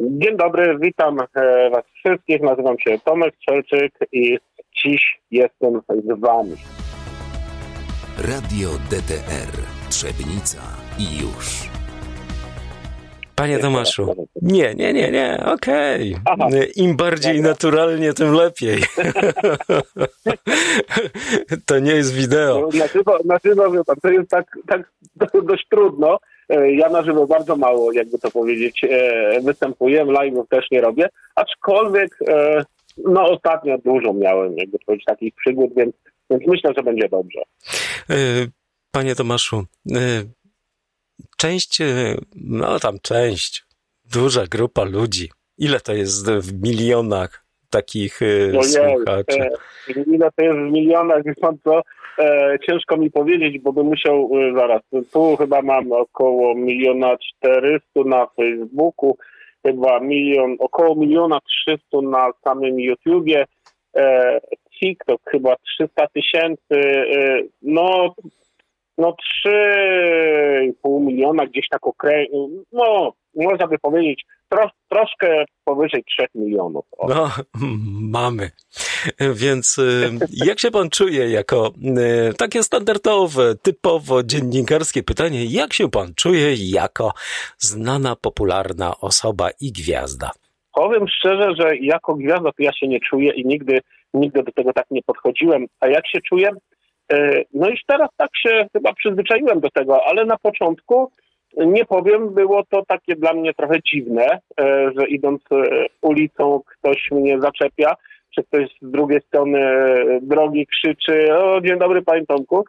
Dzień dobry, witam e, Was wszystkich. Nazywam się Tomek Strzelczyk i dziś jestem z Wami. Radio DTR Trzebnica i już. Panie Tomaszu. Nie, nie, nie, nie, okej. Aha. Im bardziej naturalnie, tym lepiej. to nie jest wideo. Na żywo, na żywo to jest tak, tak dość trudno. E, Ja na żywo bardzo mało, jakby to powiedzieć, e, występuję, live'ów też nie robię, aczkolwiek e, no ostatnio dużo miałem, jakby to powiedzieć, takich przygód, więc, więc myślę, że będzie dobrze. Panie Tomaszu, część, no tam część, duża grupa ludzi. Ile to jest w milionach takich e, Ojej, słuchaczy? ile to jest w milionach, wie pan co, e, ciężko mi powiedzieć, bo bym musiał, e, zaraz, tu chyba mam około miliona czterystu na Facebooku, chyba milion, około miliona trzystu na samym YouTubie, e, TikTok chyba 300 tysięcy, e, no, no 3,5 miliona gdzieś tak okrę... no, można by powiedzieć tro, troszkę powyżej 3 milionów. O. No, mamy. Więc y, jak się pan czuje jako y, takie standardowe, typowo dziennikarskie pytanie, jak się pan czuje jako znana, popularna osoba i gwiazda? Powiem szczerze, że jako gwiazda to ja się nie czuję i nigdy, nigdy do tego tak nie podchodziłem. A jak się czuję? E, No już teraz tak się chyba przyzwyczaiłem do tego, ale na początku nie powiem, było to takie dla mnie trochę dziwne, e, że idąc e, ulicą ktoś mnie zaczepia, czy ktoś z drugiej strony e, drogi krzyczy, o dzień dobry panie Tomku.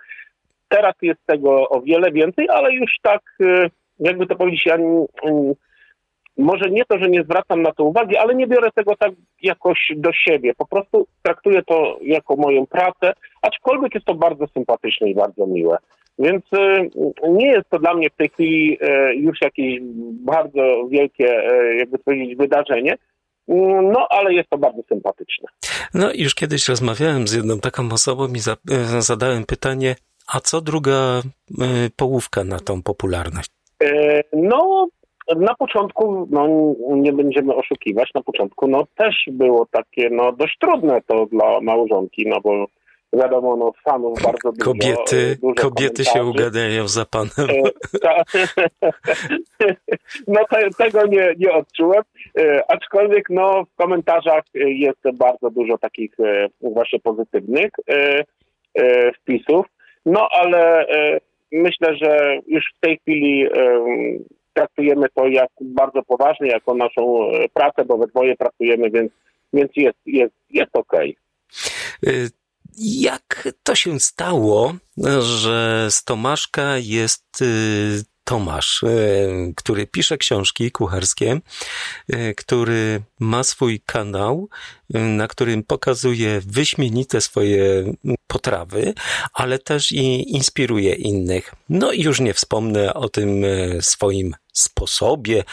Teraz jest tego o wiele więcej, ale już tak, jakby to powiedzieć, ja może nie to, że nie zwracam na to uwagi, ale nie biorę tego tak jakoś do siebie. Po prostu traktuję to jako moją pracę, aczkolwiek jest to bardzo sympatyczne i bardzo miłe. Więc y, nie jest to dla mnie w tej chwili y, już jakieś bardzo wielkie, y, jakby powiedzieć, wydarzenie. No, ale jest to bardzo sympatyczne. No już kiedyś rozmawiałem z jedną taką osobą i za, zadałem pytanie, a co druga połówka na tą popularność? No, na początku, no nie będziemy oszukiwać, na początku no też było takie, no dość trudne to dla małżonki, no bo wiadomo, no fanów bardzo dużo. Kobiety, dużo kobiety się ugadają za panem. E, ta- No te, tego nie, nie odczułem, e, aczkolwiek no w komentarzach e, jest bardzo dużo takich e, właśnie pozytywnych e, e, wpisów, no ale e, myślę, że już w tej chwili e, traktujemy to jak bardzo poważnie, jako naszą e, pracę, bo we dwoje pracujemy, więc, więc jest, jest, jest okej. Y, Jak to się stało, że z Tomaszka jest y, Tomasz, y, który pisze książki kucharskie, y, który ma swój kanał, na którym pokazuje wyśmienite swoje potrawy, ale też i inspiruje innych. No i już nie wspomnę o tym swoim sposobie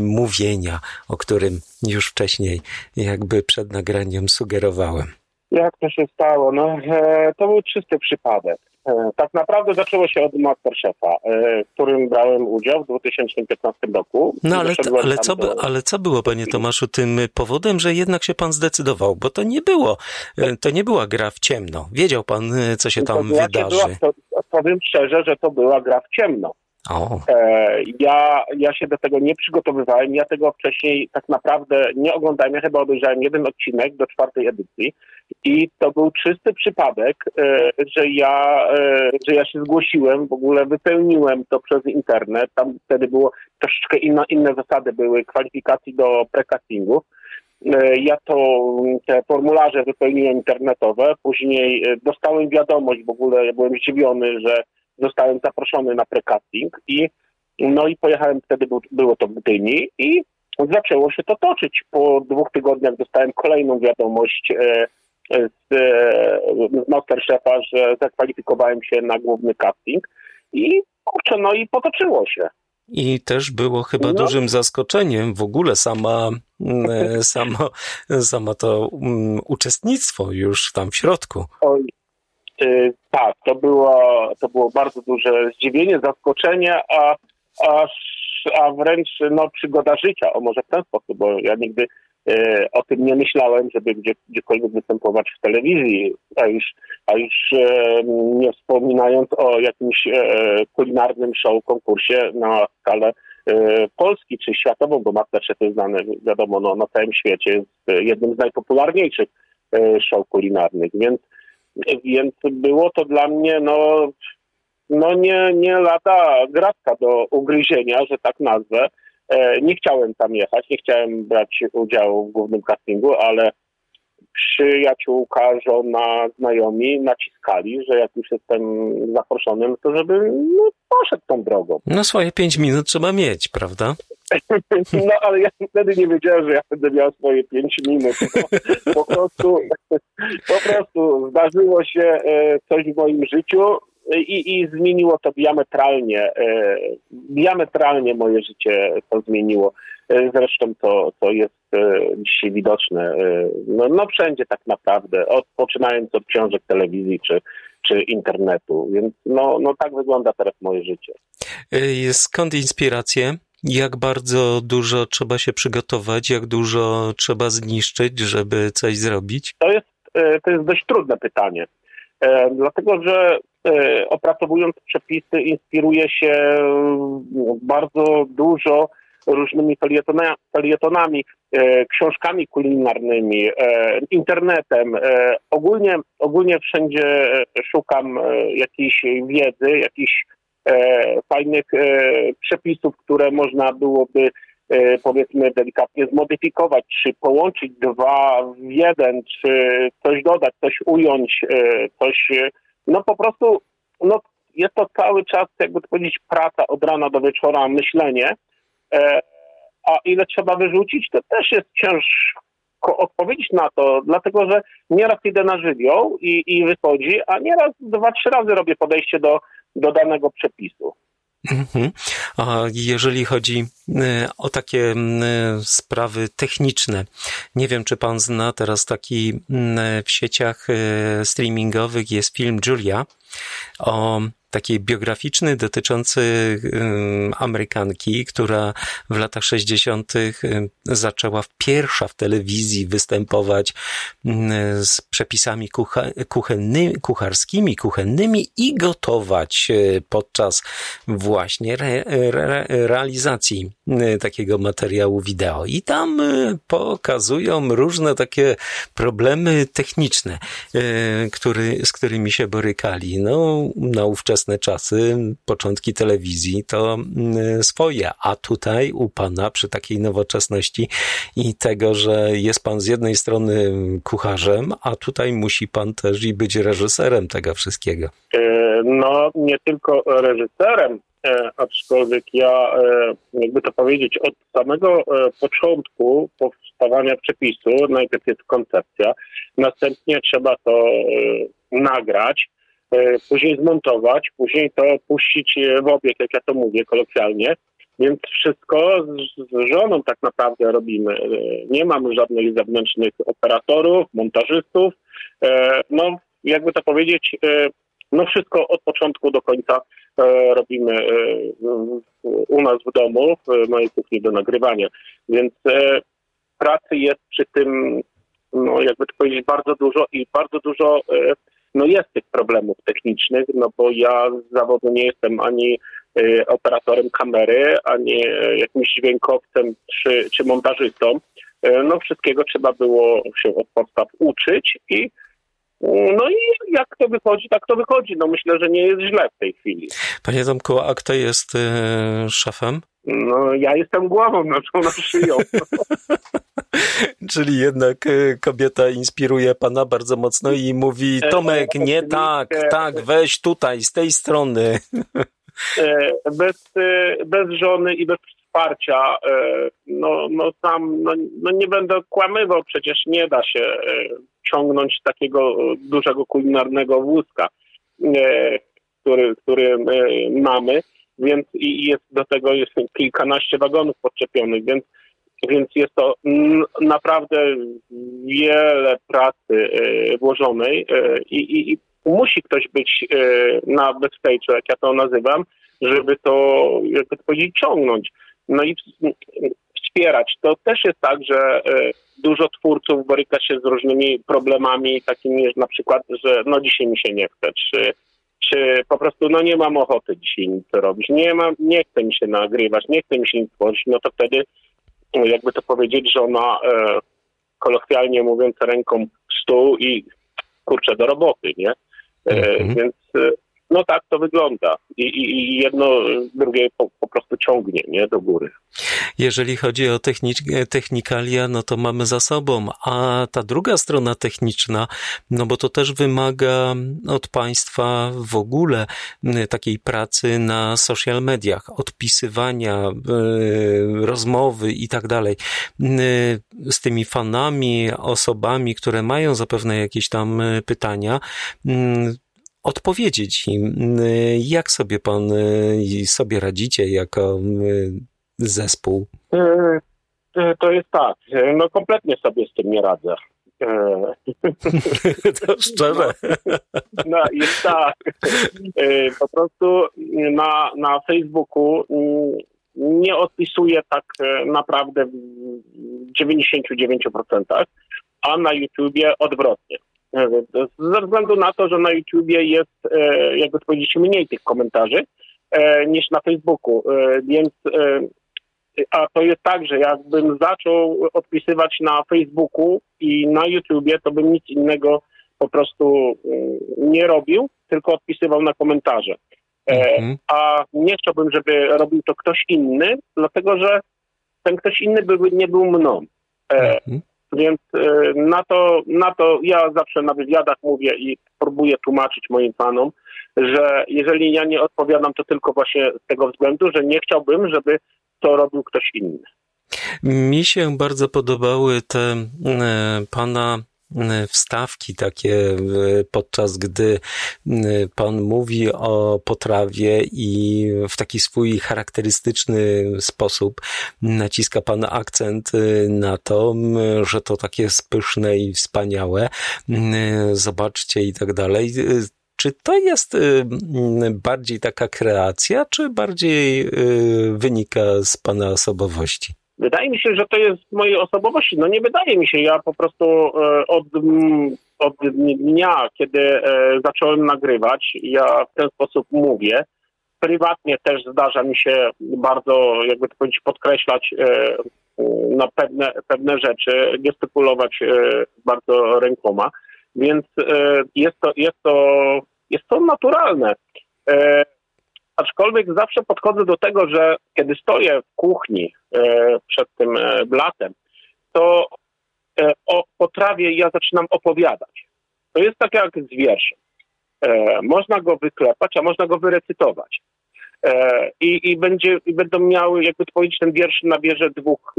mówienia, o którym już wcześniej jakby przed nagraniem sugerowałem. Jak to się stało? No, e, to był czysty przypadek. E, tak naprawdę zaczęło się od Masterchefa, e, w którym brałem udział w 2015 roku. No ale, ale, co, do- ale co było, panie Tomaszu, tym powodem, że jednak się pan zdecydował? Bo to nie było, e, to nie była gra w ciemno. Wiedział pan, e, co się to tam znaczy wydarzy. Była, to, powiem szczerze, że to była gra w ciemno. E, ja, ja się do tego nie przygotowywałem, ja tego wcześniej tak naprawdę nie oglądałem, ja chyba obejrzałem jeden odcinek do czwartej edycji i to był czysty przypadek, e, że, ja, e, że ja się zgłosiłem, w ogóle wypełniłem to przez internet, tam wtedy było troszeczkę inna, inne zasady były kwalifikacji do precastingu. E, Ja to, te formularze wypełniłem internetowe, później e, dostałem wiadomość, w ogóle byłem zdziwiony, że zostałem zaproszony na precasting i no i pojechałem wtedy, był, było to w Gdyni i zaczęło się to toczyć. Po dwóch tygodniach dostałem kolejną wiadomość e, z, e, z Masterchefa, że zakwalifikowałem się na główny casting i kurczę, no i potoczyło się. i też było chyba No. dużym zaskoczeniem w ogóle sama, mm, e, samo, samo to mm, uczestnictwo już tam w środku. Oj, tak, to było, to było bardzo duże zdziwienie, zaskoczenie, a aż a wręcz no, przygoda życia, o może w ten sposób, bo ja nigdy e, o tym nie myślałem, żeby gdzie, gdziekolwiek występować w telewizji, a już, a już e, nie wspominając o jakimś e, kulinarnym show, konkursie na skalę Polski czy światową, bo Masterchef jest znany, wiadomo, no, na całym świecie, jest jednym z najpopularniejszych show kulinarnych, więc, więc było to dla mnie no, no nie, nie lata gratka do ugryzienia, że tak nazwę. E, nie chciałem tam jechać, nie chciałem brać udziału w głównym castingu, ale przyjaciółka, żona, znajomi naciskali, że jak już jestem zaproszony, no to żeby no, poszedł tą drogą. No swoje pięć minut trzeba mieć, prawda? No ale ja wtedy nie wiedziałem, że ja będę miał swoje pięć minut. Po, prostu, po prostu zdarzyło się e, coś w moim życiu, i, i zmieniło to diametralnie, e, diametralnie moje życie to zmieniło. E, zresztą to, to jest dzisiaj widoczne no, no wszędzie tak naprawdę, od, poczynając od książek telewizji czy, czy internetu. Więc no, no tak wygląda teraz moje życie. Skąd inspiracje? Jak bardzo dużo trzeba się przygotować, jak dużo trzeba zniszczyć, żeby coś zrobić? To jest, to jest dość trudne pytanie. Dlatego, że E, opracowując przepisy, inspiruje się mm, bardzo dużo różnymi felietonami, e, książkami kulinarnymi, e, internetem. Ogólnie, ogólnie wszędzie szukam jakiejś wiedzy, jakichś fajnych przepisów, które można byłoby powiedzmy delikatnie zmodyfikować, czy połączyć dwa w jeden, czy coś dodać, coś ująć, coś no po prostu no, jest to cały czas, jakby to powiedzieć, praca od rana do wieczora, myślenie. E, a ile trzeba wyrzucić, to też jest ciężko odpowiedzieć na to, dlatego że nieraz idę na żywioł i, i wychodzi, a nieraz dwa, trzy razy robię podejście do, do danego przepisu. Mhm. A jeżeli chodzi e, o takie sprawy techniczne, nie wiem, czy pan zna teraz taki w sieciach e, streamingowych jest film Julia o taki biograficzny dotyczący Amerykanki, która w latach 60. zaczęła pierwsza w telewizji występować z przepisami kuchennymi, kucharskimi, kuchennymi i gotować e, podczas właśnie re, re, realizacji e, takiego materiału wideo. I tam e, pokazują różne takie problemy techniczne, który, z którymi się borykali. No, na ówczesne ówczesne czasy, początki telewizji, to mm, swoje, a tutaj u pana przy takiej nowoczesności i tego, że jest pan z jednej strony kucharzem, a tutaj musi pan też i być reżyserem tego wszystkiego. E, no, nie tylko reżyserem, e, aczkolwiek ja, e, jakby to powiedzieć, od samego początku powstawania przepisu, najpierw jest koncepcja, następnie trzeba to nagrać, później zmontować, później to puścić w obieg, jak ja to mówię kolokwialnie. Więc wszystko z, żoną tak naprawdę robimy. E, nie mamy żadnych zewnętrznych operatorów, montażystów. E, no, jakby to powiedzieć, no wszystko od początku do końca robimy u nas w domu, w mojej kuchni do nagrywania. Więc pracy jest przy tym, no jakby to powiedzieć, bardzo dużo i bardzo dużo no jest tych problemów technicznych, no bo ja z zawodu nie jestem ani y, operatorem kamery, ani y, jakimś dźwiękowcem czy, czy montażystą. Y, no wszystkiego trzeba było się od podstaw uczyć i no i jak to wychodzi, tak to wychodzi. No myślę, że nie jest źle w tej chwili. Panie Tomku, a kto jest szefem? No ja jestem głową, no to na szyją. Czyli jednak e, kobieta inspiruje pana bardzo mocno i mówi e, Tomek, nie tak, tak, weź tutaj, z tej strony. Bez, bez żony i bez wsparcia, no, no sam no, no nie będę kłamywał, przecież nie da się ciągnąć takiego dużego kulinarnego wózka, który, który mamy, więc i jest do tego jest kilkanaście wagonów podczepionych, więc więc jest to naprawdę wiele pracy e, włożonej e, i, i, i musi ktoś być e, na backstage'u, jak ja to nazywam, żeby to, jakby to powiedzieć, ciągnąć. No i wspierać. To też jest tak, że dużo twórców boryka się z różnymi problemami, takimi na przykład, że no dzisiaj mi się nie chce, czy, czy po prostu no nie mam ochoty dzisiaj nic robić, nie mam, nie chce mi się nagrywać, nie chce mi się nic tworzyć, no to wtedy jakby to powiedzieć, że ona e, kolokwialnie mówiąc ręką w stół i kurczę do roboty, nie? E, mhm. Więc e, no tak to wygląda. I, i, i jedno drugie po, po, prostu ciągnie nie, do góry. Jeżeli chodzi o technik- technikalia, no to mamy za sobą, a ta druga strona techniczna, no bo to też wymaga od państwa w ogóle takiej pracy na social mediach, odpisywania, yy, rozmowy i tak dalej z tymi fanami, osobami, które mają zapewne jakieś tam pytania odpowiedzieć im. Jak sobie pan i sobie radzicie jako zespół? E, e, to jest tak, no kompletnie sobie z tym nie radzę. To szczerze. No, no jest tak. Po prostu na, na Facebooku mm, nie odpisuję tak naprawdę w 99%, a na YouTubie odwrotnie. Ze względu na to, że na YouTubie jest, e, jakby to powiedzieć, mniej tych komentarzy e, niż na Facebooku, e, więc a to jest tak, że jakbym zaczął odpisywać na Facebooku i na YouTubie, to bym nic innego po prostu nie robił, tylko odpisywał na komentarze. Mhm. A nie chciałbym, żeby robił to ktoś inny, dlatego że ten ktoś inny by nie był mną. Mhm. Więc e, na to, na to ja zawsze na wywiadach mówię i próbuję tłumaczyć moim fanom, że jeżeli ja nie odpowiadam, to tylko właśnie z tego względu, że nie chciałbym, żeby to robił ktoś inny. Mi się bardzo podobały te e, pana wstawki takie, e, podczas gdy e, pan mówi o potrawie i w taki swój charakterystyczny sposób naciska pan akcent na to, że to takie spyszne i wspaniałe. Zobaczcie i tak dalej. Czy to jest bardziej taka kreacja, czy bardziej wynika z pana osobowości? Wydaje mi się, że to jest w mojej osobowości. No nie wydaje mi się. Ja po prostu e, od, od dnia, kiedy e, zacząłem nagrywać, ja w ten sposób mówię. Prywatnie też zdarza mi się bardzo, jakby to powiedzieć, podkreślać e, na pewne, pewne rzeczy, gestykulować bardzo rękoma. Więc jest to, jest to, jest to naturalne. Aczkolwiek zawsze podchodzę do tego, że kiedy stoję w kuchni przed tym e, blatem, to e, o potrawie ja zaczynam opowiadać. To jest tak jak z wierszem. Można go wyklepać, a można go wyrecytować. I, i, będzie, i będą miały, jakby to powiedzieć, ten wiersz nabierze dwóch,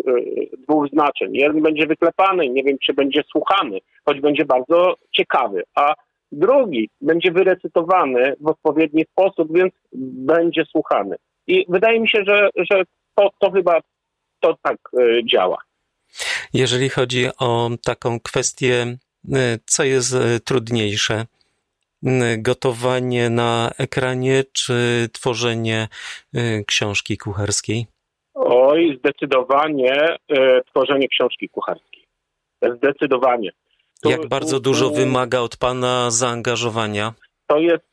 dwóch znaczeń. Jeden będzie wyklepany, nie wiem, czy będzie słuchany, choć będzie bardzo ciekawy, a drugi będzie wyrecytowany w odpowiedni sposób, więc będzie słuchany. I wydaje mi się, że, że to, to chyba to tak e, działa. Jeżeli chodzi o taką kwestię, e, co jest e, trudniejsze? Gotowanie na ekranie czy tworzenie książki kucharskiej? Oj, zdecydowanie tworzenie książki kucharskiej. Zdecydowanie. Jak bardzo dużo wymaga od pana zaangażowania? To jest,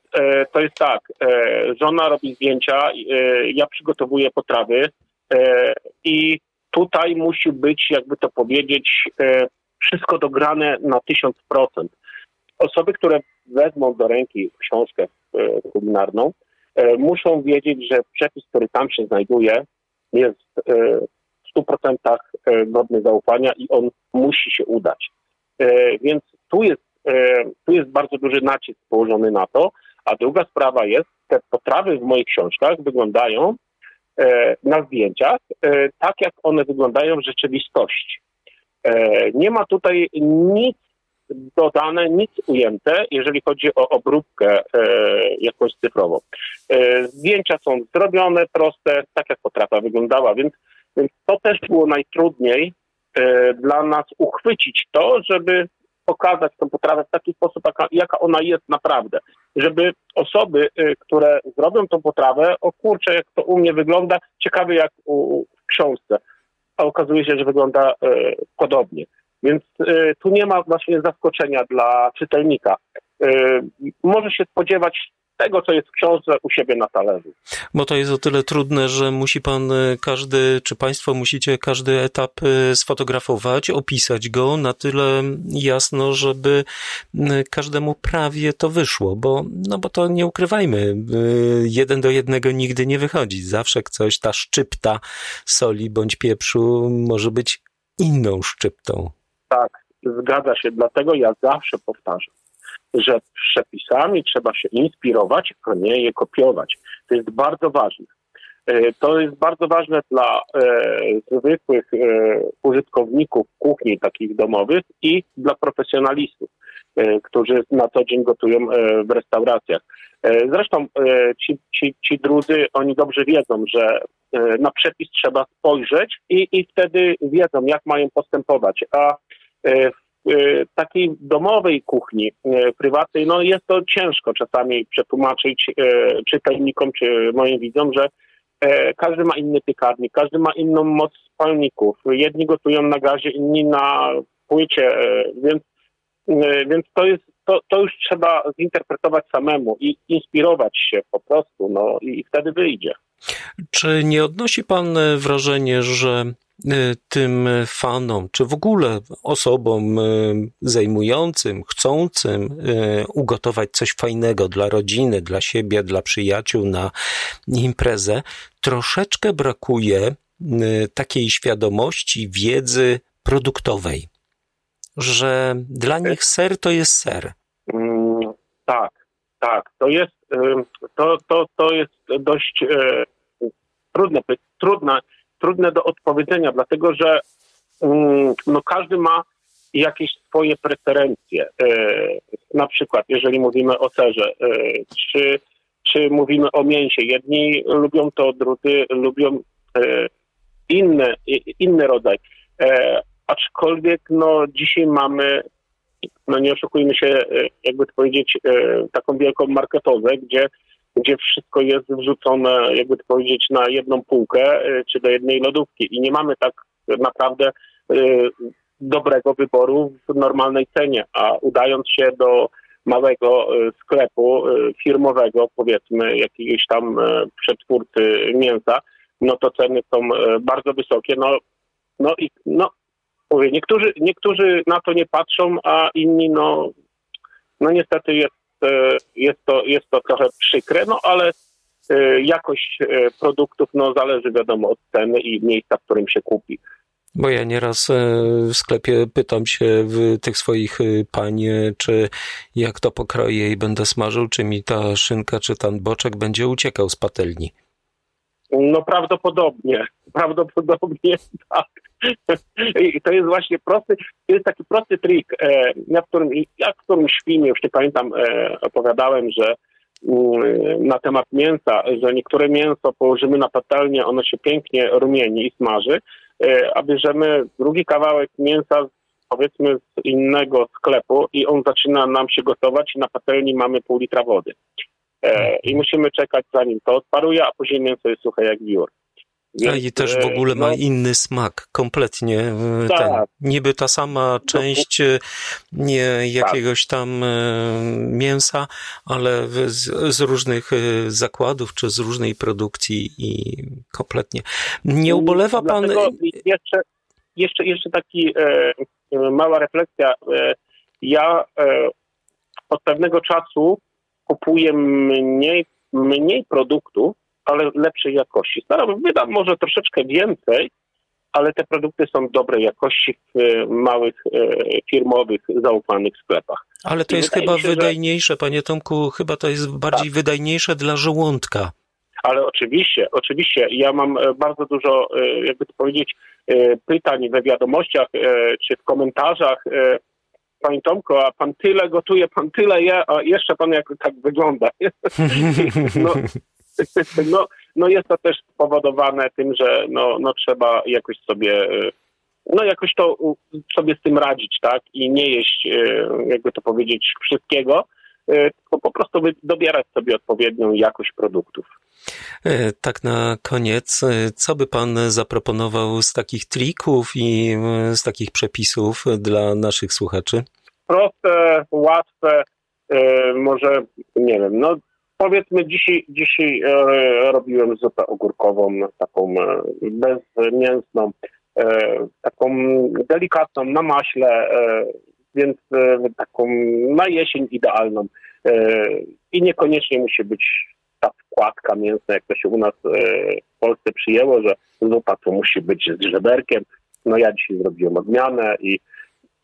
to jest tak. Żona robi zdjęcia, ja przygotowuję potrawy i tutaj musi być, jakby to powiedzieć, wszystko dograne na tysiąc procent. Osoby, które wezmą do ręki książkę kulinarną, muszą wiedzieć, że przepis, który tam się znajduje, jest w 100% godny zaufania i on musi się udać. E, więc tu jest, e, tu jest bardzo duży nacisk położony na to. A druga sprawa jest, te potrawy w moich książkach wyglądają e, na zdjęciach tak, jak one wyglądają w rzeczywistości. Nie ma tutaj nic dodane, nic ujęte, jeżeli chodzi o obróbkę jakąś cyfrową. Zdjęcia są zrobione, proste, tak jak potrawa wyglądała, więc, więc to też było najtrudniej E, dla nas uchwycić to, żeby pokazać tę potrawę w taki sposób, jaka, jaka ona jest naprawdę. Żeby osoby, e, które zrobią tą potrawę, o kurczę, jak to u mnie wygląda, ciekawe jak u, w książce, a okazuje się, że wygląda podobnie. Więc tu nie ma właśnie zaskoczenia dla czytelnika. Może się spodziewać tego, co jest w książce u siebie na talerzu. Bo to jest o tyle trudne, że musi pan e, każdy, czy państwo musicie każdy etap e, sfotografować, opisać go na tyle jasno, żeby każdemu prawie to wyszło, bo, no bo to nie ukrywajmy, e, jeden do jednego nigdy nie wychodzi. Zawsze coś, ta szczypta soli bądź pieprzu może być inną szczyptą. Tak, zgadza się, dlatego ja zawsze powtarzam że przepisami trzeba się inspirować, a nie je kopiować. To jest bardzo ważne. E, to jest bardzo ważne dla e, zwykłych e, użytkowników kuchni takich domowych i dla profesjonalistów, e, którzy na co dzień gotują e, w restauracjach. E, zresztą ci, ci, ci drudzy, oni dobrze wiedzą, że na przepis trzeba spojrzeć i, i wtedy wiedzą, jak mają postępować. A w takiej domowej kuchni e, prywatnej, no jest to ciężko czasami przetłumaczyć e, czytelnikom czy moim widzom, że każdy ma inny piekarnik, każdy ma inną moc spalników. Jedni gotują na gazie, inni na płycie, więc, więc to jest to, to już trzeba zinterpretować samemu i inspirować się po prostu, no i wtedy wyjdzie. Czy nie odnosi pan wrażenie, że Y, tym fanom, czy w ogóle osobom y, zajmującym, chcącym y, ugotować coś fajnego dla rodziny, dla siebie, dla przyjaciół na imprezę, troszeczkę brakuje takiej świadomości, wiedzy produktowej, że dla nich ser to jest ser. Mm, tak, tak. To jest, to, to, to jest dość trudne, trudne trudne do odpowiedzenia, dlatego że mm, no, każdy ma jakieś swoje preferencje. E, na przykład, jeżeli mówimy o serze, e, czy, czy mówimy o mięsie. Jedni lubią to, drudzy lubią e, inne, inny rodzaj. Aczkolwiek no, dzisiaj mamy, no nie oszukujmy się, jakby to powiedzieć, taką wielką marketozę, gdzie gdzie wszystko jest wrzucone, jakby to powiedzieć, na jedną półkę y, czy do jednej lodówki i nie mamy tak naprawdę y, dobrego wyboru w normalnej cenie, a udając się do małego y, sklepu firmowego, powiedzmy jakiegoś tam przetwórcy mięsa, no to ceny są bardzo wysokie. No, no i no, mówię, niektórzy, niektórzy na to nie patrzą, a inni no, no niestety jest E, jest to, jest to trochę przykre, no ale e, jakość e, produktów no, zależy wiadomo od ceny i miejsca, w którym się kupi. Bo ja nieraz w sklepie pytam się w tych swoich pań, czy jak to pokroję i będę smażył, czy mi ta szynka, czy ten boczek będzie uciekał z patelni. No prawdopodobnie, prawdopodobnie tak. I to jest właśnie prosty, to jest taki prosty trik, e, ja w którym, ja w którymś filmie, już nie pamiętam, e, opowiadałem, że mm, na temat mięsa, że niektóre mięso położymy na patelnię, ono się pięknie rumieni i smaży, e, a bierzemy drugi kawałek mięsa powiedzmy z innego sklepu i on zaczyna nam się gotować i na patelni mamy pół litra wody. I musimy czekać zanim to odparuje, a później mięso jest suche jak wiór. Więc, I też w ogóle no, ma inny smak, kompletnie. E, tak. Ten, niby ta sama no, część e, nie jakiegoś tam e, mięsa, ale z, z, różnych zakładów czy z różnej produkcji i kompletnie. Nie ubolewa pan. Jeszcze, jeszcze, jeszcze taki e, mała refleksja. E, ja e, od pewnego czasu kupuję mniej, mniej produktów, ale lepszej jakości. Staram, wydam może troszeczkę więcej, ale te produkty są dobrej jakości w e, małych, e, firmowych, zaufanych sklepach. Ale to I jest chyba się, wydajniejsze, że... panie Tomku, chyba to jest bardziej tak. wydajniejsze dla żołądka. Ale oczywiście, oczywiście. Ja mam e, bardzo dużo, jakby to powiedzieć, pytań we wiadomościach czy w komentarzach. Panie Tomku, a pan tyle gotuje, pan tyle je, a jeszcze pan jak tak wygląda. no, no, no jest to też spowodowane tym, że no, no trzeba jakoś sobie, y, no jakoś to sobie z tym radzić, tak? I nie jeść, y, jakby to powiedzieć, wszystkiego, tylko po prostu dobierać sobie odpowiednią jakość produktów. Tak na koniec, co by pan zaproponował z takich trików i z takich przepisów dla naszych słuchaczy? Proste, łatwe, może nie wiem, no powiedzmy dzisiaj, dzisiaj robiłem zupę ogórkową, taką bezmięsną, taką delikatną na maśle, więc taką na jesień idealną. I niekoniecznie musi być ta wkładka mięsna, jak to się u nas w Polsce przyjęło, że zupa to musi być z żeberkiem. No ja dzisiaj zrobiłem odmianę i,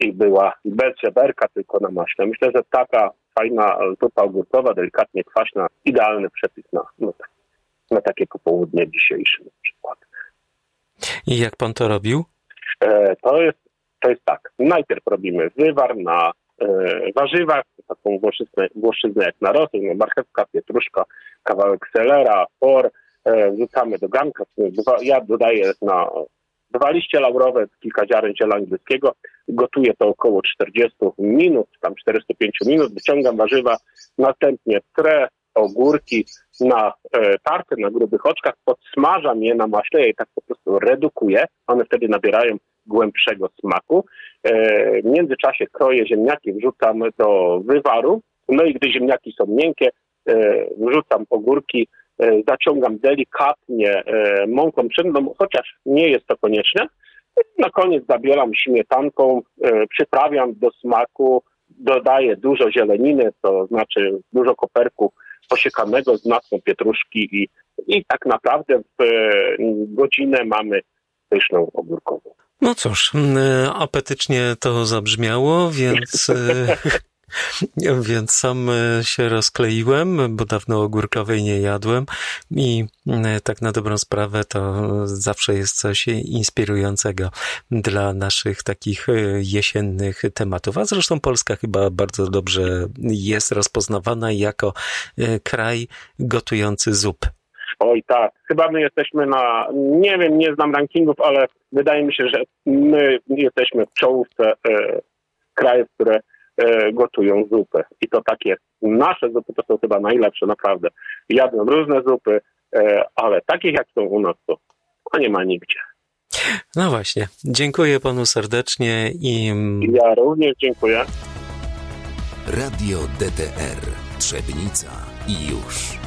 i była bez żeberka, tylko na maśle. Myślę, że taka fajna zupa ogórkowa, delikatnie kwaśna, idealny przepis na, no, na takiego południe dzisiejsze na przykład. I jak pan to robił? E, to, jest, to jest tak. Najpierw robimy wywar na e, warzywach, taką włoszczyznę, włoszczyznę jak na rosół, no, marchewka, pietruszka, kawałek selera, por, e, wrzucamy do garnka. Ja dodaję na dwa liście laurowe, kilka ziaren ziela angielskiego. Gotuję to około 40 minut, tam 45 minut. Wyciągam warzywa, następnie trę ogórki na e, tarty, na grubych oczkach, podsmażam je na maśle, ja je tak po prostu redukuję. One wtedy nabierają głębszego smaku. E, w międzyczasie kroję ziemniaki, wrzucam do wywaru. No i gdy ziemniaki są miękkie, e, wrzucam ogórki, e, zaciągam delikatnie mąką pszenną, chociaż nie jest to konieczne. Na koniec zabieram śmietanką, przyprawiam do smaku, dodaję dużo zieleniny, to znaczy dużo koperków posiekanego z natką pietruszki i, i tak naprawdę w godzinę mamy pyszną ogórkową. No cóż, apetycznie to zabrzmiało, więc Więc sam się rozkleiłem, bo dawno ogórkowej nie jadłem i tak na dobrą sprawę to zawsze jest coś inspirującego dla naszych takich jesiennych tematów. A zresztą Polska chyba bardzo dobrze jest rozpoznawana jako kraj gotujący zupy. Oj tak, chyba my jesteśmy na, nie wiem, nie znam rankingów, ale wydaje mi się, że my jesteśmy w czołówce e, krajów, które e, gotują zupę. I to takie, nasze zupy to są chyba najlepsze, naprawdę. Jadłem różne zupy, e, ale takich jak są u nas, to nie ma nigdzie. No właśnie, dziękuję panu serdecznie i... Ja również dziękuję. Radio DTR Trzebnica i już.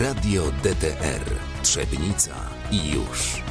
Radio DTR Trzebnica i już.